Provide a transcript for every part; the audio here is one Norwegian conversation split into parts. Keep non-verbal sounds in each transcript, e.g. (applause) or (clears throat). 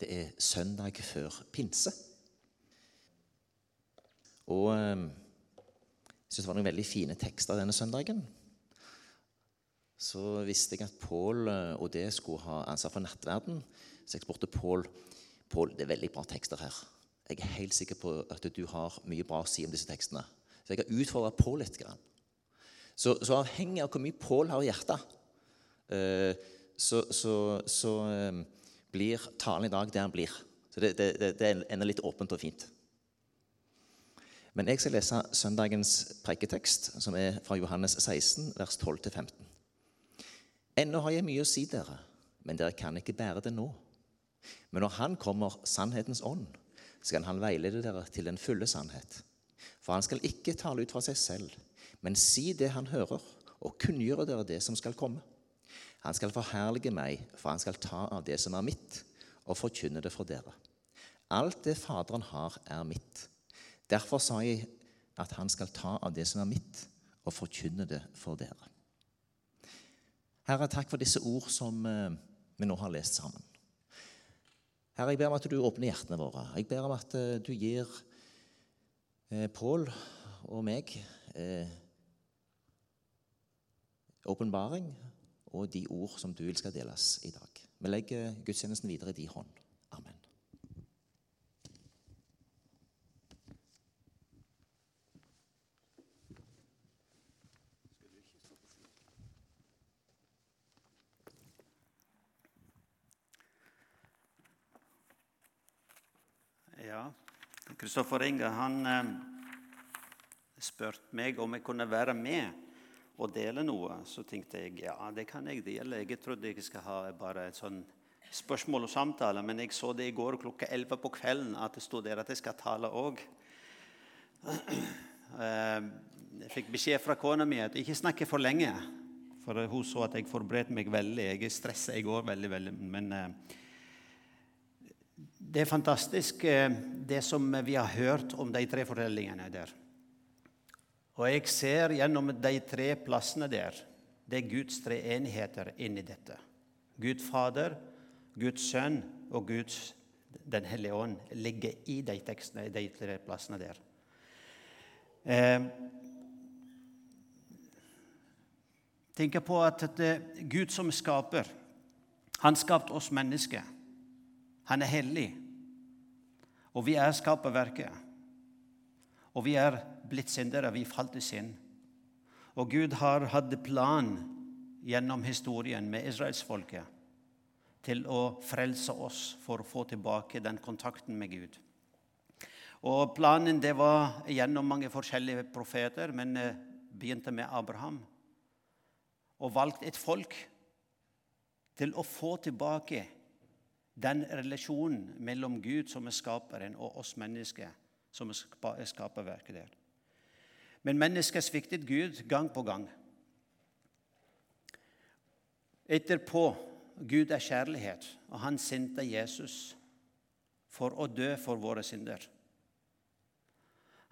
Det er søndag før pinse. Og eh, jeg syns det var noen veldig fine tekster denne søndagen. Så visste jeg at Pål eh, og det skulle ha ansvar for nattverden. Så jeg spurte Pål Pål, det er veldig bra tekster her. Jeg er helt sikker på at du har mye bra å si om disse tekstene. Så jeg har utfordra Pål litt. Så, så, avhengig av hvor mye Pål har i hjertet, eh, så, så, så blir talen i dag det han blir. Så det, det, det ender litt åpent og fint. Men jeg skal lese søndagens preiketekst, som er fra Johannes 16, vers 12-15. Ennå har jeg mye å si dere, men dere kan ikke bære det nå. Men når Han kommer, sannhetens ånd, skal Han veilede dere til den fulle sannhet. For Han skal ikke tale ut fra seg selv, men si det Han hører, og kunngjøre dere det som skal komme. Han skal forherlige meg, for han skal ta av det som er mitt, og forkynne det for dere. Alt det Faderen har, er mitt. Derfor sa jeg at han skal ta av det som er mitt, og forkynne det for dere. Herre, takk for disse ord som eh, vi nå har lest sammen. Herre, jeg ber om at du åpner hjertene våre. Jeg ber om at eh, du gir eh, Pål og meg åpenbaring og de ord som du vil skal deles i dag. Vi legger gudstjenesten videre i din hånd. Amen. Ja, Kristoffer Inge han eh, spurte meg om jeg kunne være med og dele noe, så tenkte jeg ja, det kan jeg dele. Jeg trodde jeg skal ha bare et sånn spørsmål og samtale, men jeg så det i går klokka 11 på kvelden at det sto der at jeg skal tale òg. (clears throat) Eh, jeg fikk beskjed fra kona mi at jeg ikke snakker for lenge. For hun så at jeg forberedte meg veldig. Jeg stressa i går veldig, veldig. Men eh, det er fantastisk, eh, det som vi har hørt om de tre fortellingene der. Og jeg ser gjennom de tre plassene der det er Guds tre enheter inni dette. Gud Fader, Guds Sønn og Guds Den hellige ånd ligger i de tekstene, de tre plassene der. Eh, tenker på at det, Gud som skaper, han skapte oss mennesker. Han er hellig, og vi er skaperverket. Og vi er blitt syndere. Vi falt i synd. Og Gud har hatt plan gjennom historien med israelsfolket til å frelse oss for å få tilbake den kontakten med Gud. Og Planen det var gjennom mange forskjellige profeter, men eh, begynte med Abraham. Og valgte et folk til å få tilbake den relasjonen mellom Gud, som er skaperen, og oss mennesker, som er skaperverket der. Men mennesket sviktet Gud gang på gang. Etterpå Gud er kjærlighet, og han sendte Jesus for å dø for våre synder.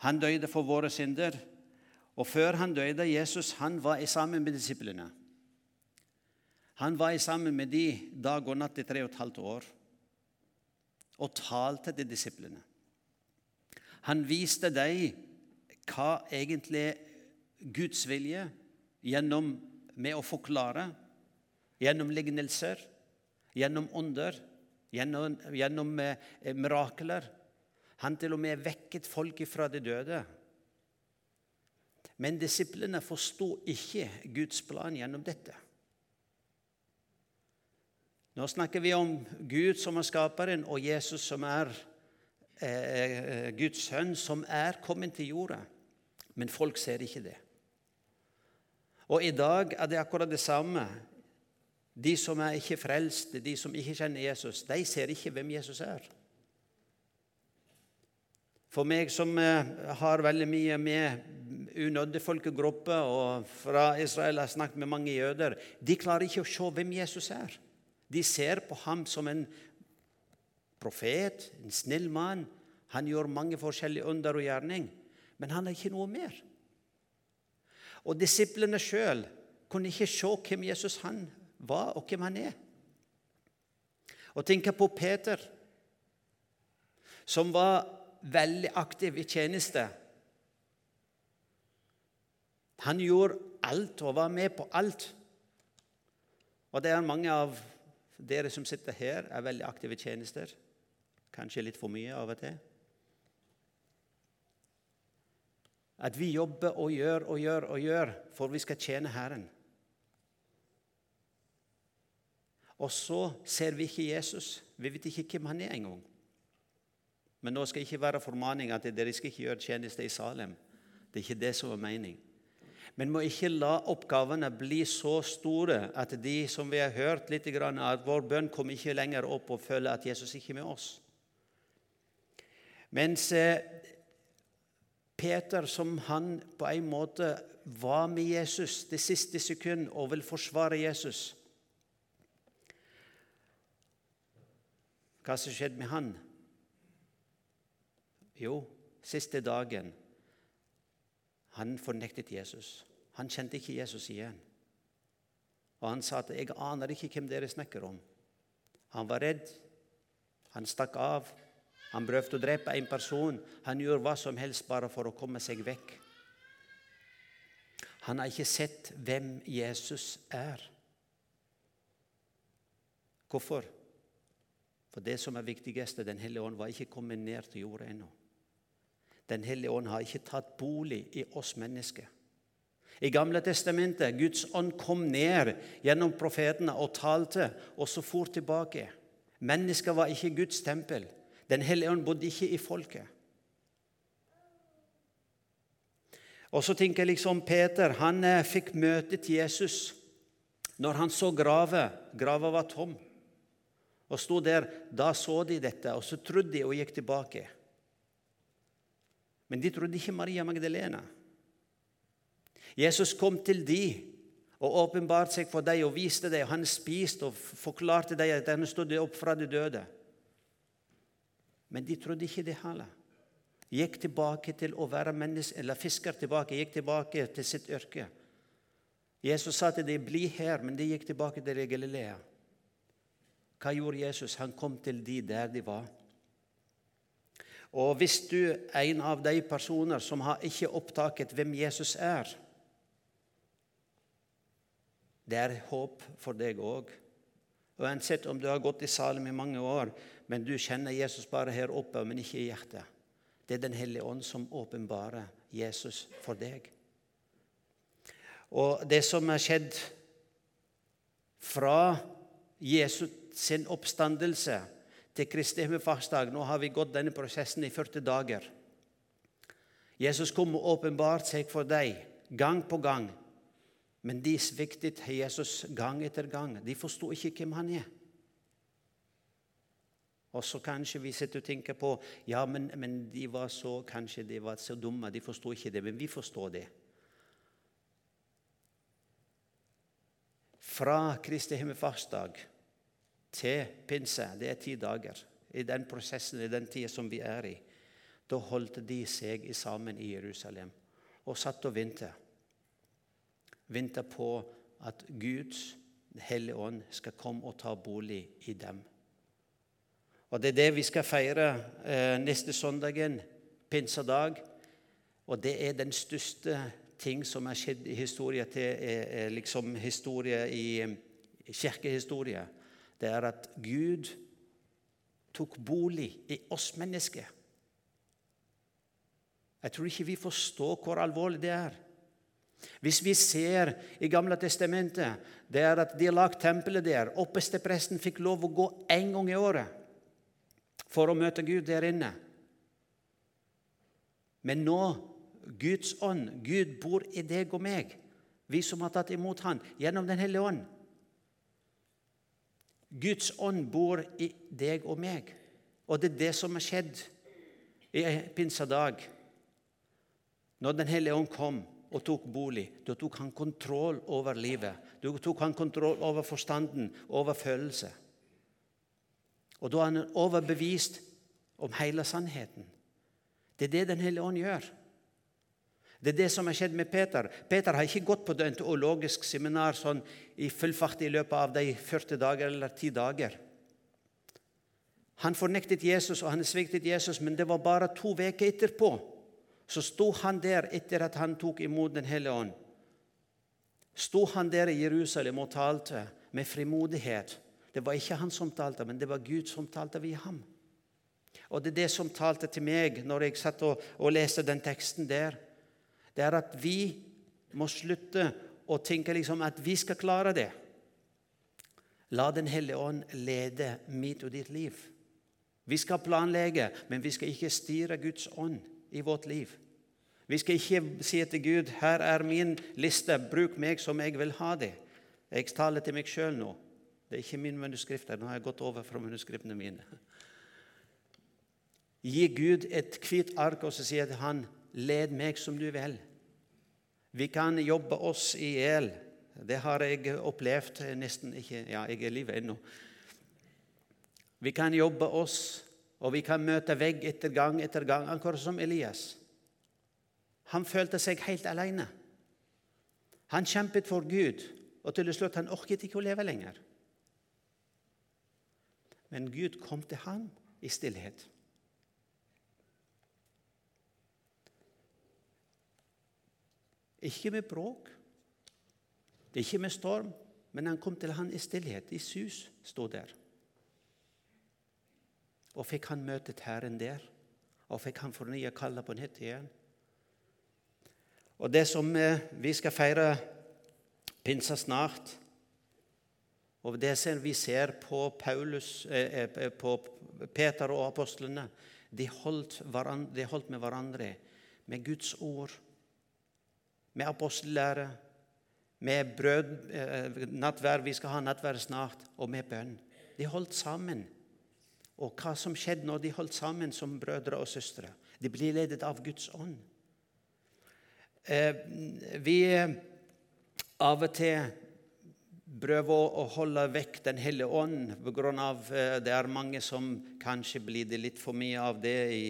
Han døde for våre synder, og før han døde, Jesus han var sammen med disiplene. Han var sammen med de dag og natt i tre og et halvt år og talte til disiplene. Han viste dem hva egentlig Guds vilje gjennom med å forklare, gjennom lignelser, gjennom ånder, gjennom, gjennom eh, mirakler. Han til og med vekket folk fra de døde. Men disiplene forsto ikke Guds plan gjennom dette. Nå snakker vi om Gud som er skaperen, og Jesus som er eh, eh Guds sønn, som er kommet til jorda men folk ser ikke det. Og i dag er det akkurat det samme. De som er ikke frelste, de som ikke kjenner Jesus, de ser ikke hvem Jesus er. For meg som eh, har veldig mye med unådde folkegrupper og fra Israel har snakket med mange jøder, de klarer ikke å se hvem Jesus er. De ser på ham som en profet, en snill mann. Han gjør mange forskjellige under og gjerning men han er ikke noe mer. Og disiplene sjøl kunne ikke se hvem Jesus han var, og hvem han er. Og tenk på Peter. som var veldig aktiv i tjeneste. Han gjorde alt og var med på alt. Og det er mange av dere som sitter her, er veldig aktive tjenester. Kanskje litt for mye av og til. At vi jobber og gjør og gjør og gjør for vi skal tjene Herren. Og så ser vi ikke Jesus. Vi vet ikke hvem han er engang. Men nå skal ikke være formaning at dere skal ikke gjøre tjeneste i Salem. Det er ikke det som er mening. Men må ikke la oppgavene bli så store at de som vi har hørt litt, at vår bønn kommer ikke lenger opp og føler at Jesus ikke er med oss. Mens eh, Peter, som han på en måte var med Jesus det siste sekund og vil forsvare Jesus Hva som skjedde med han? Jo, siste dagen han fornektet Jesus. Han kjente ikke Jesus igjen. Og han sa at 'jeg aner ikke hvem dere snakker om'. Han var redd. Han stakk av. Han prøvde å drepe en person. Han gjorde hva som helst bare for å komme seg vekk. Han har ikke sett hvem Jesus er. Hvorfor? For det som er viktigst, Den hellige ånd var ikke kommet ned til jorda ennå. Den hellige ånd har ikke tatt bolig i oss mennesker. I Gamle testamentet Guds ånd kom ned gjennom profetene og talte, og så for tilbake. Mennesker var ikke Guds tempel. Den hellige ånd bodde ikke i folket. Og så tenker jeg liksom Peter han eh, fikk møte til Jesus når han så grava. Grava var tom. Og sto der. Da så de dette, og så trodde de og gikk tilbake. Men de trodde ikke Maria Magdalena. Jesus kom til de og åpenbarte seg for dem og viste dem. Han spiste og forklarte dem at han stod opp fra de døde. Men de trodde ikke det heller. Gikk tilbake til å være menneske, eller fisker tilbake, gikk tilbake til sitt yrke. Jesus sa til dem, 'Bli her', men de gikk tilbake til Galilea. Hva gjorde Jesus? Han kom til de der de var. Og hvis du er en av de personer som har ikke opptaket hvem Jesus er Det er håp for deg òg. Uansett om du har gått i Salem i mange år, men du kjenner Jesus bare her oppe, men ikke i hjertet. Det er Den hellige ånd som åpenbarer Jesus for deg. Og det som er skjedd fra Jesus sin oppstandelse til Kristi himmelfartsdag Nå har vi gått denne prosessen i 40 dager. Jesus kom og åpenbarte seg for deg gang på gang. Men de sviktet Jesus gang etter gang. De forsto ikke hvem han er. Og så kanskje vi sitter og tenker på ja, men, men de var så kanskje de var så dumme, de forsto ikke det. Men vi forstår det. Fra Kristi himmelfartsdag til pinse, det er ti dager. I den prosessen, i den tida som vi er i. Da holdt de seg sammen i Jerusalem og satt og ventet. Ventet på at Guds Hellige Ånd skal komme og ta bolig i dem. Og Det er det vi skal feire eh, neste søndagen, pinsedag. Og det er den største ting som har skjedd i historie til eh, liksom historie i kirkehistorie. Det er at Gud tok bolig i oss mennesker. Jeg tror ikke vi forstår hvor alvorlig det er. Hvis vi ser i Gamle testamentet det er at de har lagd tempelet der Oppestepresten fikk lov å gå én gang i året for å møte Gud der inne. Men nå, Guds ånd, Gud bor i deg og meg, vi som har tatt imot Han gjennom Den hellige ånd. Guds ånd bor i deg og meg. Og det er det som har skjedd i pinsedag. Når Den hellige ånd kom og tok bolig, da tok han kontroll over livet. Da tok han kontroll over forstanden, over følelser. Og da er han overbevist om hele sannheten. Det er det Den hellige ånd gjør. Det er det som har skjedd med Peter. Peter har ikke gått på det teologisk seminar sånn i full fart i løpet av de 40 dager eller 10 dager. Han fornektet Jesus, og han sviktet Jesus, men det var bare to uker etterpå. Så sto han der etter at han tok imot Den hellige ånd. Sto han der i Jerusalem og talte med frimodighet. Det var ikke han som talte, men det var Gud som talte via ham. Og det er det som talte til meg når jeg satt og, og leste den teksten der. Det er at vi må slutte å tenke liksom at vi skal klare det. La Den hellige ånd lede mitt og ditt liv. Vi skal planlegge, men vi skal ikke styre Guds ånd i vårt liv. Vi skal ikke si til Gud 'Her er min liste, bruk meg som jeg vil ha det'. Jeg taler til meg sjøl nå. Det er ikke min manuskrift. Nå har jeg gått over fra manuskriptene mine. Gi Gud et hvitt ark og så sier til han, 'Led meg som du vil'. Vi kan jobbe oss i hjel. Det har jeg opplevd nesten ikke Ja, jeg er i livet ennå. Vi kan jobbe oss, og vi kan møte vegg etter gang etter gang, akkurat som Elias. Han følte seg helt alene. Han kjempet for Gud, og til slutt han orket ikke å leve lenger. Men Gud kom til ham i stillhet. Ikke med bråk, ikke med storm, men han kom til ham i stillhet. I sus sto der. Og fikk han møte Herren der, og fikk han fornya kallet på nytt igjen. Og det som eh, vi skal feire pinsa snart og det som vi ser på, Paulus, eh, eh, på Peter og apostlene de holdt, de holdt med hverandre med Guds ord med apostellære, med brød, nattvær, vi skal ha nattvær snart, og med bønn. De holdt sammen. Og hva som skjedde når de holdt sammen som brødre og søstre? De blir ledet av Guds ånd. Eh, vi av og til prøver å holde vekk Den hellige ånd pga. Eh, det er mange som kanskje blir det litt for mye av det i,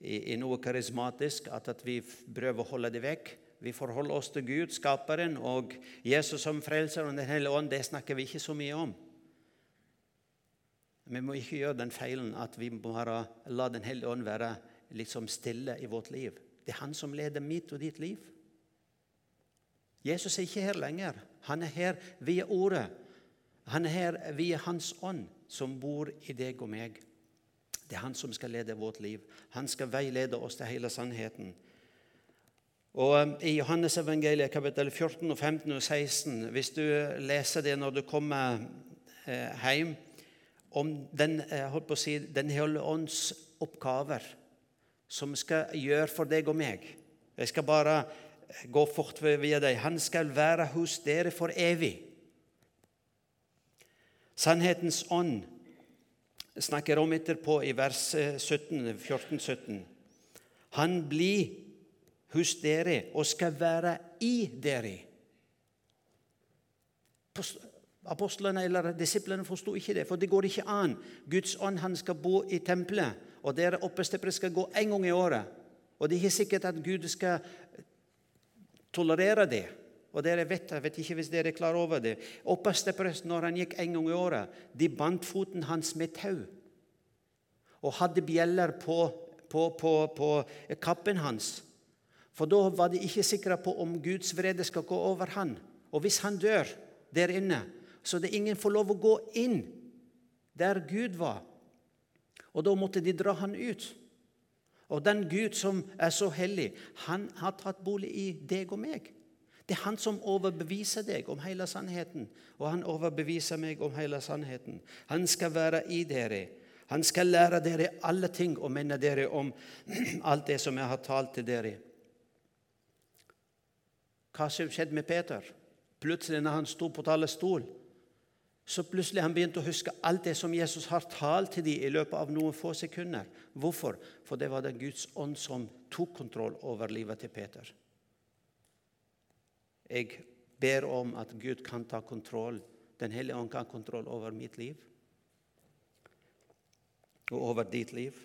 i, i noe karismatisk, at, at vi prøver å holde det vekk. Vi forholder oss til Gud, skaperen, og Jesus som frelser og Den hellige ånd. Det snakker vi ikke så mye om. Vi må ikke gjøre den feilen at vi bare la Den hellige ånd være liksom stille i vårt liv. Det er han som leder mitt og ditt liv. Jesus er ikke her lenger. Han er her via Ordet. Han er her via Hans ånd, som bor i deg og meg. Det er han som skal lede vårt liv. Han skal veilede oss til hele sannheten. Og um, I Johannes evangeliet kapittel 14, og 15 og 16, hvis du leser det når du kommer eh, hjem, om den, eh, holdt på å si, den hellige ånds oppgaver som skal gjøre for deg og meg Jeg skal bare eh, gå fort via deg. Han skal være hos dere for evig. Sannhetens ånd snakker om etterpå i vers 17, 14-17. Han blir hos dere og skal være i dere. Apostlene eller disiplene forsto ikke det, for det går ikke an. Guds ånd han skal bo i tempelet, og dere oppesteppere skal gå en gang i året. Og det er ikke sikkert at Gud skal tolerere det. Og dere vet, Jeg vet ikke hvis dere er klar over det. Oppesteppere, når han gikk en gang i året, de bandt foten hans med tau. Og hadde bjeller på, på, på, på kappen hans. For da var de ikke sikre på om Guds vrede skal gå over han. Og hvis han dør der inne, så det ingen får lov å gå inn der Gud var. Og da måtte de dra han ut. Og den Gud som er så hellig, han har tatt bolig i deg og meg. Det er han som overbeviser deg om hele sannheten, og han overbeviser meg om hele sannheten. Han skal være i dere. Han skal lære dere alle ting og minne dere om (clears throat) alt det som jeg har talt til dere hva som skjedde med Peter. Plutselig når han sto på talerstol, så plutselig han begynte å huske alt det som Jesus har talt til dem i løpet av noen få sekunder. Hvorfor? For det var det Guds ånd som tok kontroll over livet til Peter. Jeg ber om at Gud kan ta kontroll. Den hellige ånd kan ha kontroll over mitt liv og over ditt liv.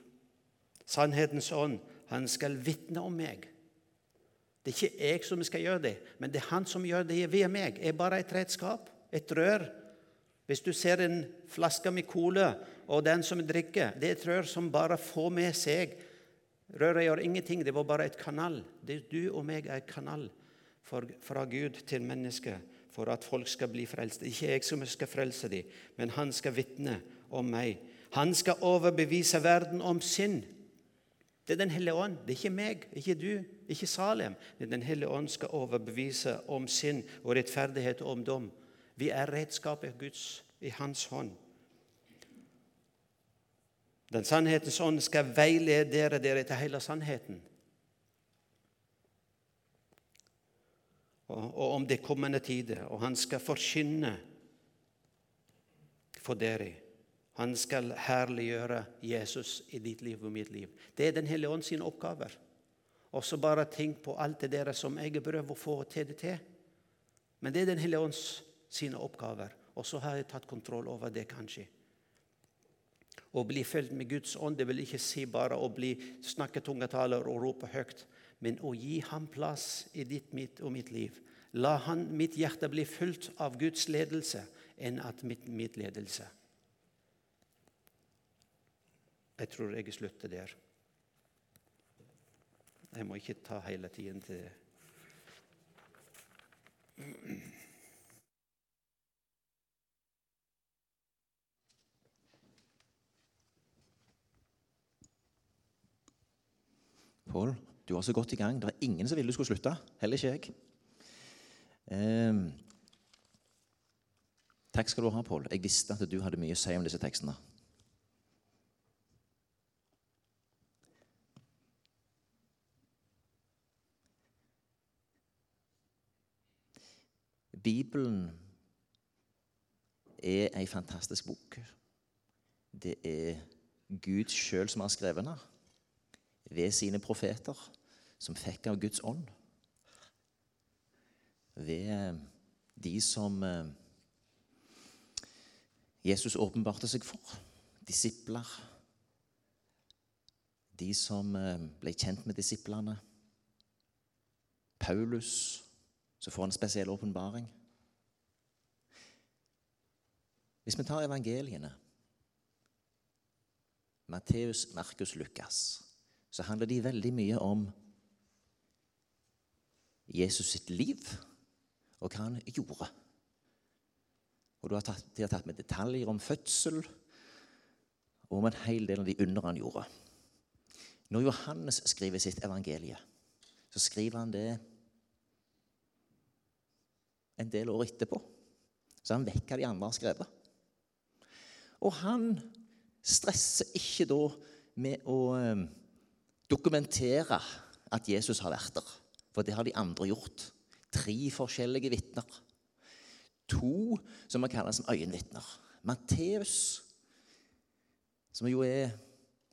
Sannhetens ånd, han skal vitne om meg. Det er ikke jeg som skal gjøre det, men det er han som gjør det via meg. Jeg er bare et redskap, et rør. Hvis du ser en flaske med cola, og den som drikker, det er et rør som bare får med seg Røret gjør ingenting, det var bare et kanal. Det, du og meg er et kanal for, fra Gud til mennesket for at folk skal bli frelst. Ikke jeg som skal frelse dem, men han skal vitne om meg. Han skal overbevise verden om synd. Det er Den hellige ånd. Det er ikke meg, ikke du, ikke Salem. Men Den hellige ånd skal overbevise om synd og rettferdighet og om dom. Vi er redskapet Guds i Hans hånd. Den sannhetens ånd skal veilede dere, til hele sannheten. Og, og om det kommende tider. Og han skal forkynne for dere. Han skal herliggjøre Jesus i ditt liv og mitt liv. Det er Den hellige ånd sine oppgaver. Og så bare tenk på alt det dere som jeg prøver å få til det til. Men det er Den hellige ånds sine oppgaver. Og så har jeg tatt kontroll over det, kanskje. Å bli fylt med Guds ånd det vil ikke si bare å bli snakke tungetaler og rope høyt, men å gi ham plass i ditt, mitt og mitt liv. La han, mitt hjerte bli fylt av Guds ledelse enn at mitt, mitt ledelse. Jeg tror jeg slutter der. Jeg må ikke ta hele tiden til Pål, du var så godt i gang. Det er ingen som ville du skulle slutte. Heller ikke jeg. Eh, takk skal du ha, Pål. Jeg visste at du hadde mye å si om disse tekstene. Bibelen er ei fantastisk bok. Det er Gud sjøl som har skrevet den ved sine profeter, som fikk av Guds ånd. Ved eh, de som eh, Jesus åpenbarte seg for, disipler. De som eh, ble kjent med disiplene. Paulus, som får en spesiell åpenbaring. Hvis vi tar evangeliene Matteus, Markus, Lukas så handler de veldig mye om Jesus sitt liv og hva han gjorde. Og har tatt, De har tatt med detaljer om fødsel og om en hel del av de under han gjorde. Når Johannes skriver sitt evangelie, så skriver han det en del år etterpå. Så han hva de andre har skrevet. Og han stresser ikke da med å eh, dokumentere at Jesus har vært der. For det har de andre gjort. Tre forskjellige vitner. To som vi kaller som øyenvitner. Matteus, som jo er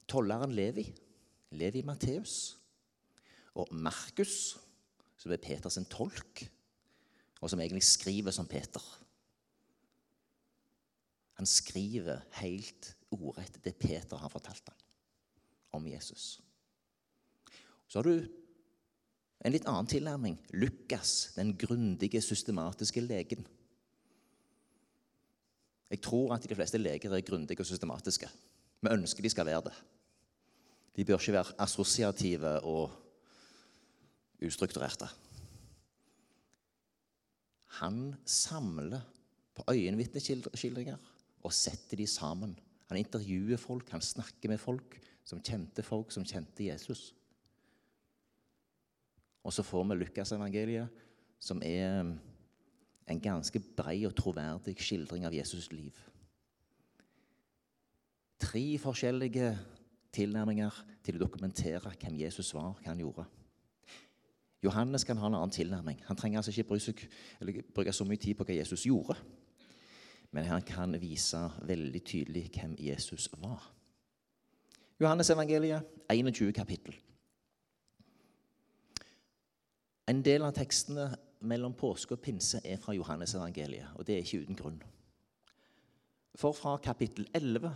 tolleren Levi. Levi Matteus. Og Markus, som er Peters tolk, og som egentlig skriver som Peter. Han skriver helt ordrett det Peter har fortalt ham om Jesus. Så har du en litt annen tilnærming. Lukas, den grundige, systematiske legen. Jeg tror at de fleste leger er grundige og systematiske. Vi ønsker de skal være det. De bør ikke være assosiative og ustrukturerte. Han samler på øyenvitneskildringer og setter de sammen. Han intervjuer folk, han snakker med folk som kjente folk som kjente Jesus. Og så får vi Lukasevangeliet, som er um, en ganske brei og troverdig skildring av Jesus' liv. Tre forskjellige tilnærminger til å dokumentere hvem Jesus var, hva han gjorde. Johannes kan ha en annen tilnærming. Han trenger altså ikke bruke, bruke så mye tid på hva Jesus gjorde. Men han kan vise veldig tydelig hvem Jesus var. Johannes evangeliet, 21 kapittel. En del av tekstene mellom påske og pinse er fra Johannes-evangeliet, og det er ikke uten grunn. For fra kapittel 11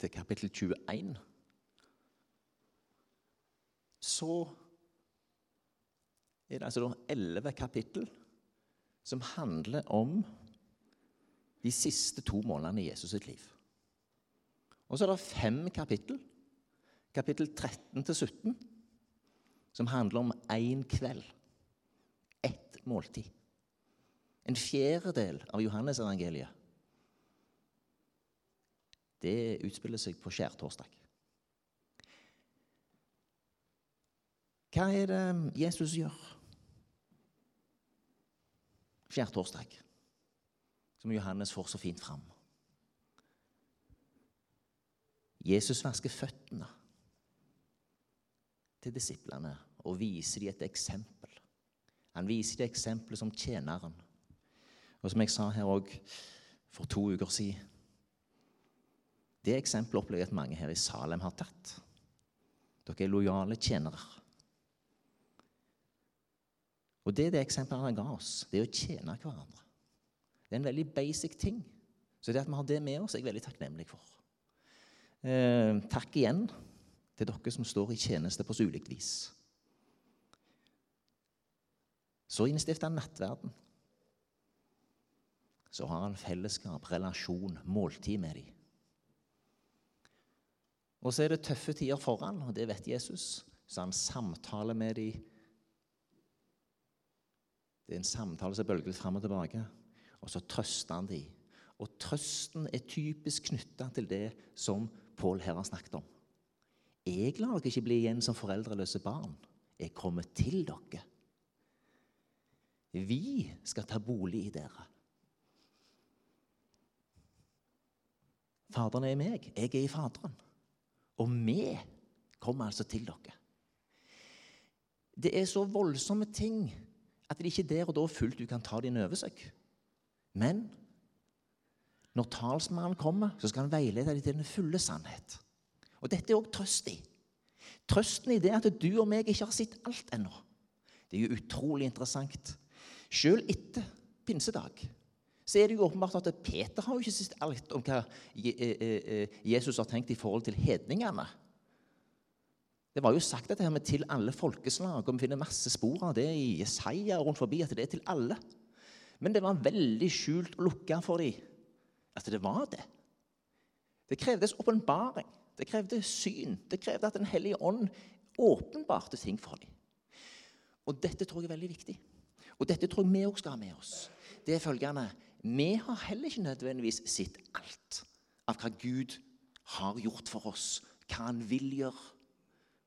til kapittel 21 så er det altså elleve kapittel som handler om de siste to månedene i Jesus sitt liv. Og så er det fem kapittel, kapittel 13 til 17, som handler om én kveld. Måltid. En fjerdedel av Johannesevangeliet. Det utspiller seg på skjærtorsdag. Hva er det Jesus gjør skjærtorsdag, som Johannes får så fint fram? Jesus vasker føttene til disiplene og viser dem et eksempel. Han viser det eksempelet som tjeneren. Og som jeg sa her òg for to uker siden Det eksempelet opplever jeg at mange her i Salem har tatt. Dere er lojale tjenere. Og det er det eksempelet han ga oss. Det er å tjene hverandre. Det er en veldig basic ting. Så det at vi har det med oss, er jeg veldig takknemlig for. Eh, takk igjen til dere som står i tjeneste på så ulikt vis. Så innstifter han nattverden. Så har han fellesskap, relasjon, måltid med dem. Og så er det tøffe tider foran, og det vet Jesus. Så han samtaler med dem. Det er en samtale som bølger fram og tilbake. Og så trøster han dem. Og trøsten er typisk knytta til det som Pål her har snakket om. Jeg lar dere ikke bli igjen som foreldreløse barn. Jeg kommer til dere. Vi skal ta bolig i dere. Faderen er i meg, jeg er i Faderen. Og vi kommer altså til dere. Det er så voldsomme ting at det ikke er der og da fullt du kan ta din over seg. Men når talsmannen kommer, så skal han veilede deg til den fulle sannhet. Og Dette er òg trøst i. Trøsten i det at du og meg ikke har sett alt ennå. Det er jo utrolig interessant. Selv etter pinsedag så er det jo åpenbart at Peter har jo ikke sett alt om hva eh, eh, Jesus har tenkt i forhold til hedningene. Det var jo sagt dette her med 'til alle folkeslag', og vi finner masse spor av det i Jesaja rundt forbi, at det er til alle. Men det var veldig skjult og lukka for dem at det var det. Det krevdes åpenbaring, det krevde syn, det krevde at Den hellige ånd åpenbarte ting for dem. Og dette tror jeg er veldig viktig. Og dette tror jeg vi òg skal ha med oss. Det er følgende Vi har heller ikke nødvendigvis sett alt av hva Gud har gjort for oss, hva han vil gjøre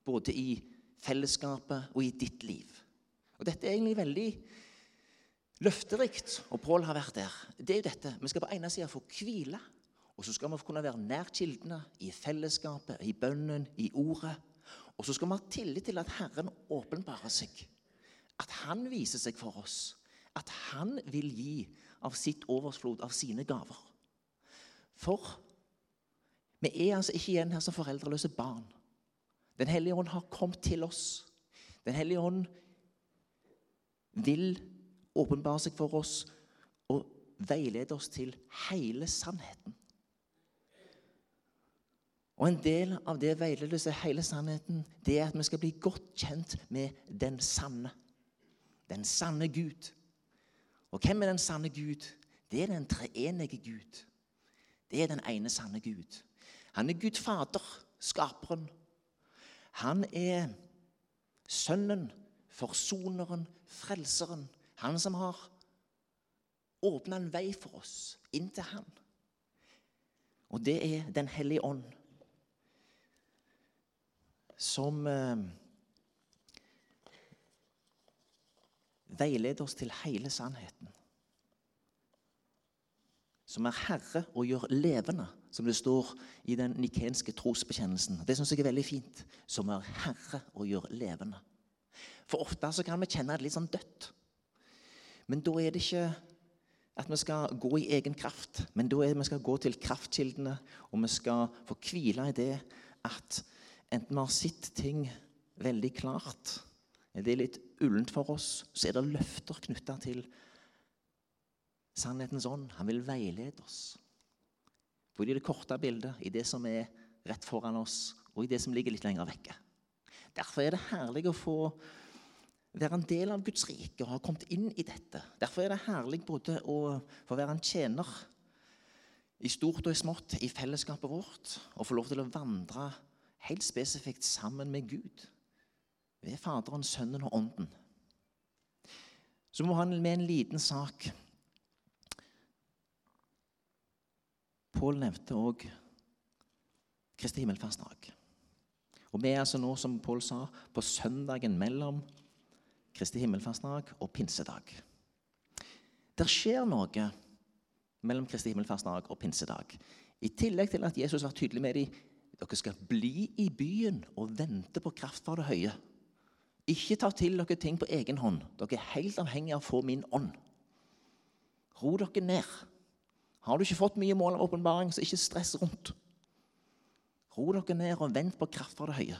både i fellesskapet og i ditt liv. Og Dette er egentlig veldig løfterikt, og Pål har vært der. Det er jo dette. Vi skal på ene sida få hvile, og så skal vi kunne være nær kildene, i fellesskapet, i bønnen, i ordet. Og så skal vi ha tillit til at Herren åpenbarer seg. At Han viser seg for oss. At Han vil gi av sitt overflod, av sine gaver. For vi er altså ikke igjen her som foreldreløse barn. Den hellige ånd har kommet til oss. Den hellige ånd vil åpenbare seg for oss og veilede oss til hele sannheten. Og En del av det veiledelse, hele sannheten, det er at vi skal bli godt kjent med den sanne. Den sanne Gud. Og hvem er den sanne Gud? Det er den treenige Gud. Det er den ene sanne Gud. Han er Gud Fader, skaperen han er sønnen, forsoneren, frelseren. Han som har åpna en vei for oss inn til Han. Og det er Den hellige ånd, som eh, veileder oss til hele sannheten. Som er herre og gjør levende som det står i den nikenske trosbekjennelsen. Det syns jeg er veldig fint. Som er Herre og gjør levende. For ofte så kan vi kjenne det litt sånn dødt. Men da er det ikke at vi skal gå i egen kraft, men da er det vi skal gå til kraftkildene, og vi skal få hvile i det at enten vi har sett ting veldig klart, det er litt ullent for oss, så er det løfter knytta til sannhetens ånd. Han vil veilede oss. Både i det korte bildet, i det som er rett foran oss, og i det som ligger litt lenger vekke. Derfor er det herlig å få være en del av Guds rike og ha kommet inn i dette. Derfor er det herlig både å få være en tjener i stort og i smått, i fellesskapet vårt, og få lov til å vandre helt spesifikt sammen med Gud. Ved Faderen, Sønnen og Ånden. Så må han med en liten sak. Pål nevnte òg Kristi himmelfartsdag. Og vi er altså nå, som Pål sa, på søndagen mellom Kristi himmelfartsdag og pinsedag. Det skjer noe mellom Kristi himmelfartsdag og pinsedag. I tillegg til at Jesus var tydelig med dem dere skal bli i byen og vente på kraft fra det høye. Ikke ta til dere ting på egen hånd. Dere er helt avhengige av å få min ånd. Ro dere ned. Har du ikke fått mye mål av åpenbaring, så ikke stress rundt. Ro dere ned og vent på kraft fra det høye.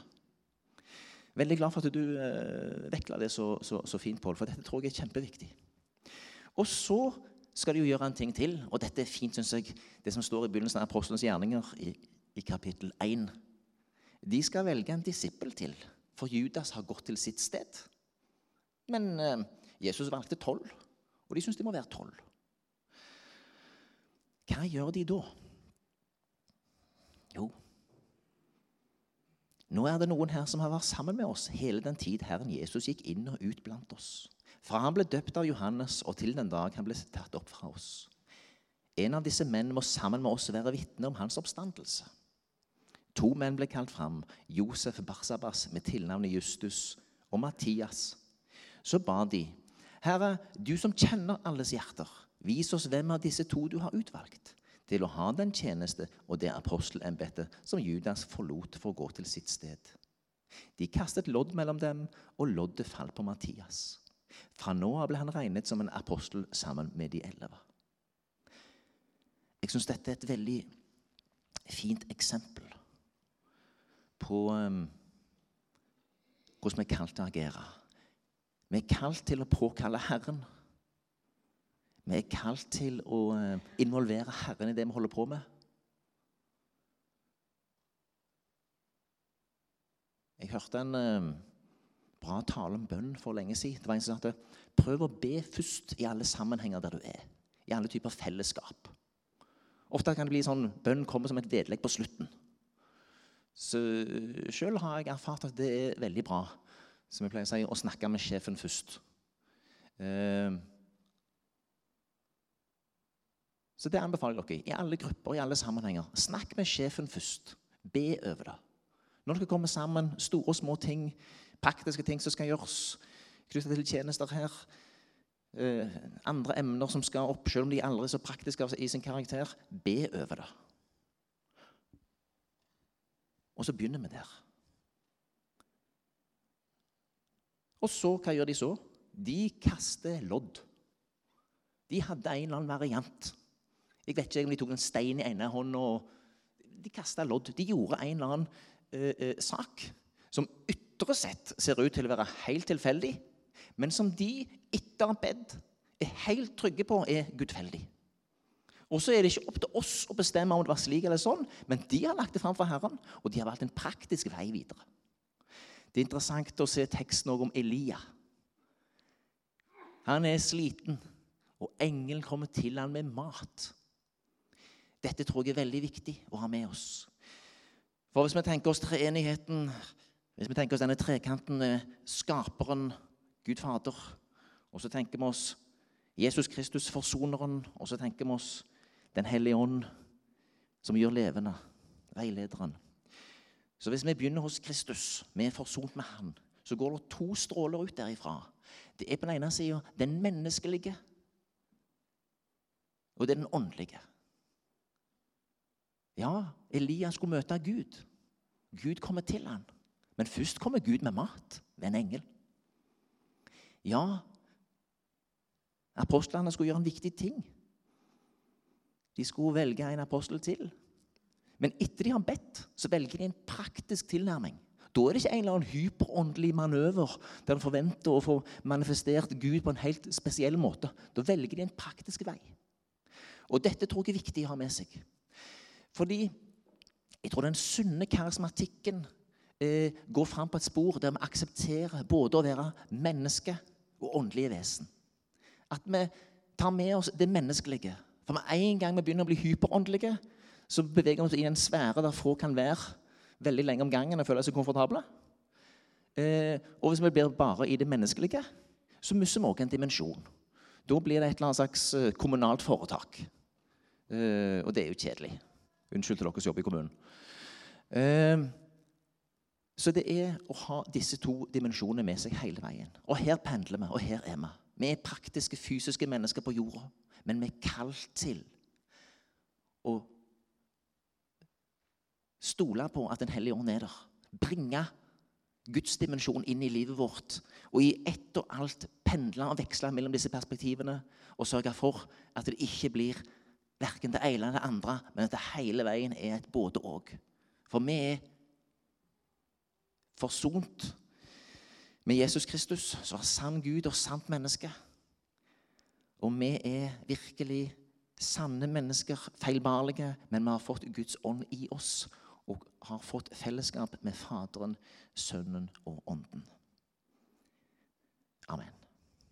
Veldig glad for at du eh, det så, så, så fint, Pål, for dette tror jeg er kjempeviktig. Og så skal de jo gjøre en ting til, og dette er fint, syns jeg, det som står i begynnelsen av Apostelens gjerninger i, i kapittel 1. De skal velge en disippel til, for Judas har gått til sitt sted. Men eh, Jesus valgte tolv, og de syns de må være tolv. Hva gjør de da? Jo, nå er det noen her som har vært sammen med oss hele den tid Herren Jesus gikk inn og ut blant oss. Fra han ble døpt av Johannes og til den dag han ble tatt opp fra oss. En av disse menn må sammen med oss være vitne om hans oppstandelse. To menn ble kalt fram, Josef Barsabas med tilnavnet Justus og Mattias. Så ba de, Herre, du som kjenner alles hjerter, vis oss hvem av disse to du har utvalgt til å ha den tjeneste og det apostelembetet som Judas forlot for å gå til sitt sted. De kastet lodd mellom dem, og loddet falt på Mattias. Fra nå av ble han regnet som en apostel sammen med de elleve. Jeg syns dette er et veldig fint eksempel på um, hvordan vi er kalt til å agere. Vi er kalt til å påkalle Herren. Vi er kalt til å eh, involvere Herren i det vi holder på med. Jeg hørte en uh, bra tale om bønn for lenge siden. Det var en som sa at prøv å be først i alle sammenhenger der du er. I alle typer fellesskap. Ofte kan det bli sånn bønn kommer som et vedlegg på slutten. Så Sjøl har jeg erfart at det er veldig bra som jeg pleier å si, å snakke med sjefen først. Uh, Så det anbefaler jeg dere i alle grupper i alle sammenhenger. Snakk med sjefen først. Be over det. Når dere kommer sammen, store og små ting, praktiske ting som skal gjøres knyttet til tjenester her, eh, andre emner som skal opp, selv om de aldri er så praktiske i sin karakter, be over det. Og så begynner vi der. Og så, hva gjør de så? De kaster lodd. De hadde en eller annen variant. Jeg vet ikke om de tok en stein i ene hånda og de kasta lodd. De gjorde en eller annen uh, uh, sak som ytre sett ser ut til å være helt tilfeldig, men som de etter bedt er helt trygge på er gudfeldig. Og så er det ikke opp til oss å bestemme om det var slik eller sånn, men de har lagt det fram for Herren, og de har valgt en praktisk vei videre. Det er interessant å se teksten om Elia. Han er sliten, og engelen kommer til ham med mat. Dette tror jeg er veldig viktig å ha med oss. For hvis vi tenker oss treenigheten, hvis vi tenker oss denne trekanten skaperen, Gud Fader, og så tenker vi oss Jesus Kristus, forsoneren, og så tenker vi oss Den hellige ånd, som gjør levende, veilederen. Så hvis vi begynner hos Kristus, vi er forsont med Han, så går det to stråler ut derifra. Det er på den ene sida den menneskelige, og det er den åndelige. Ja, Elias skulle møte Gud. Gud kommer til ham. Men først kommer Gud med mat ved en engel. Ja, apostlene skulle gjøre en viktig ting. De skulle velge en apostel til. Men etter de har bedt, så velger de en praktisk tilnærming. Da er det ikke en eller annen hyperåndelig manøver der de forventer å få manifestert Gud på en helt spesiell måte. Da velger de en praktisk vei. Og Dette tror jeg er viktig å ha med seg. Fordi jeg tror den sunne karismatikken eh, går fram på et spor der vi aksepterer både å være menneske og åndelige vesen. At vi tar med oss det menneskelige. For med en gang vi begynner å bli hyperåndelige, så beveger vi oss i en sfære der få kan være veldig lenge om gangen og føle seg komfortable. Eh, og hvis vi blir bare i det menneskelige, så mister vi også en dimensjon. Da blir det et eller annet slags eh, kommunalt foretak. Eh, og det er jo kjedelig. Unnskyld til dere som jobber i kommunen. Eh, så det er å ha disse to dimensjonene med seg hele veien. Og her pendler vi, og her er vi. Vi er praktiske, fysiske mennesker på jorda, men vi er kalt til å stole på at Den hellige ånd er der. Bringe Guds dimensjon inn i livet vårt. Og i ett og alt pendle og veksle mellom disse perspektivene og sørge for at det ikke blir verken det ene eller det andre, men at det hele veien er et både-og. For vi er forsont med Jesus Kristus, som er sann Gud og sant menneske. Og vi er virkelig sanne mennesker, feilbarlige, men vi har fått Guds ånd i oss og har fått fellesskap med Faderen, Sønnen og Ånden. Amen.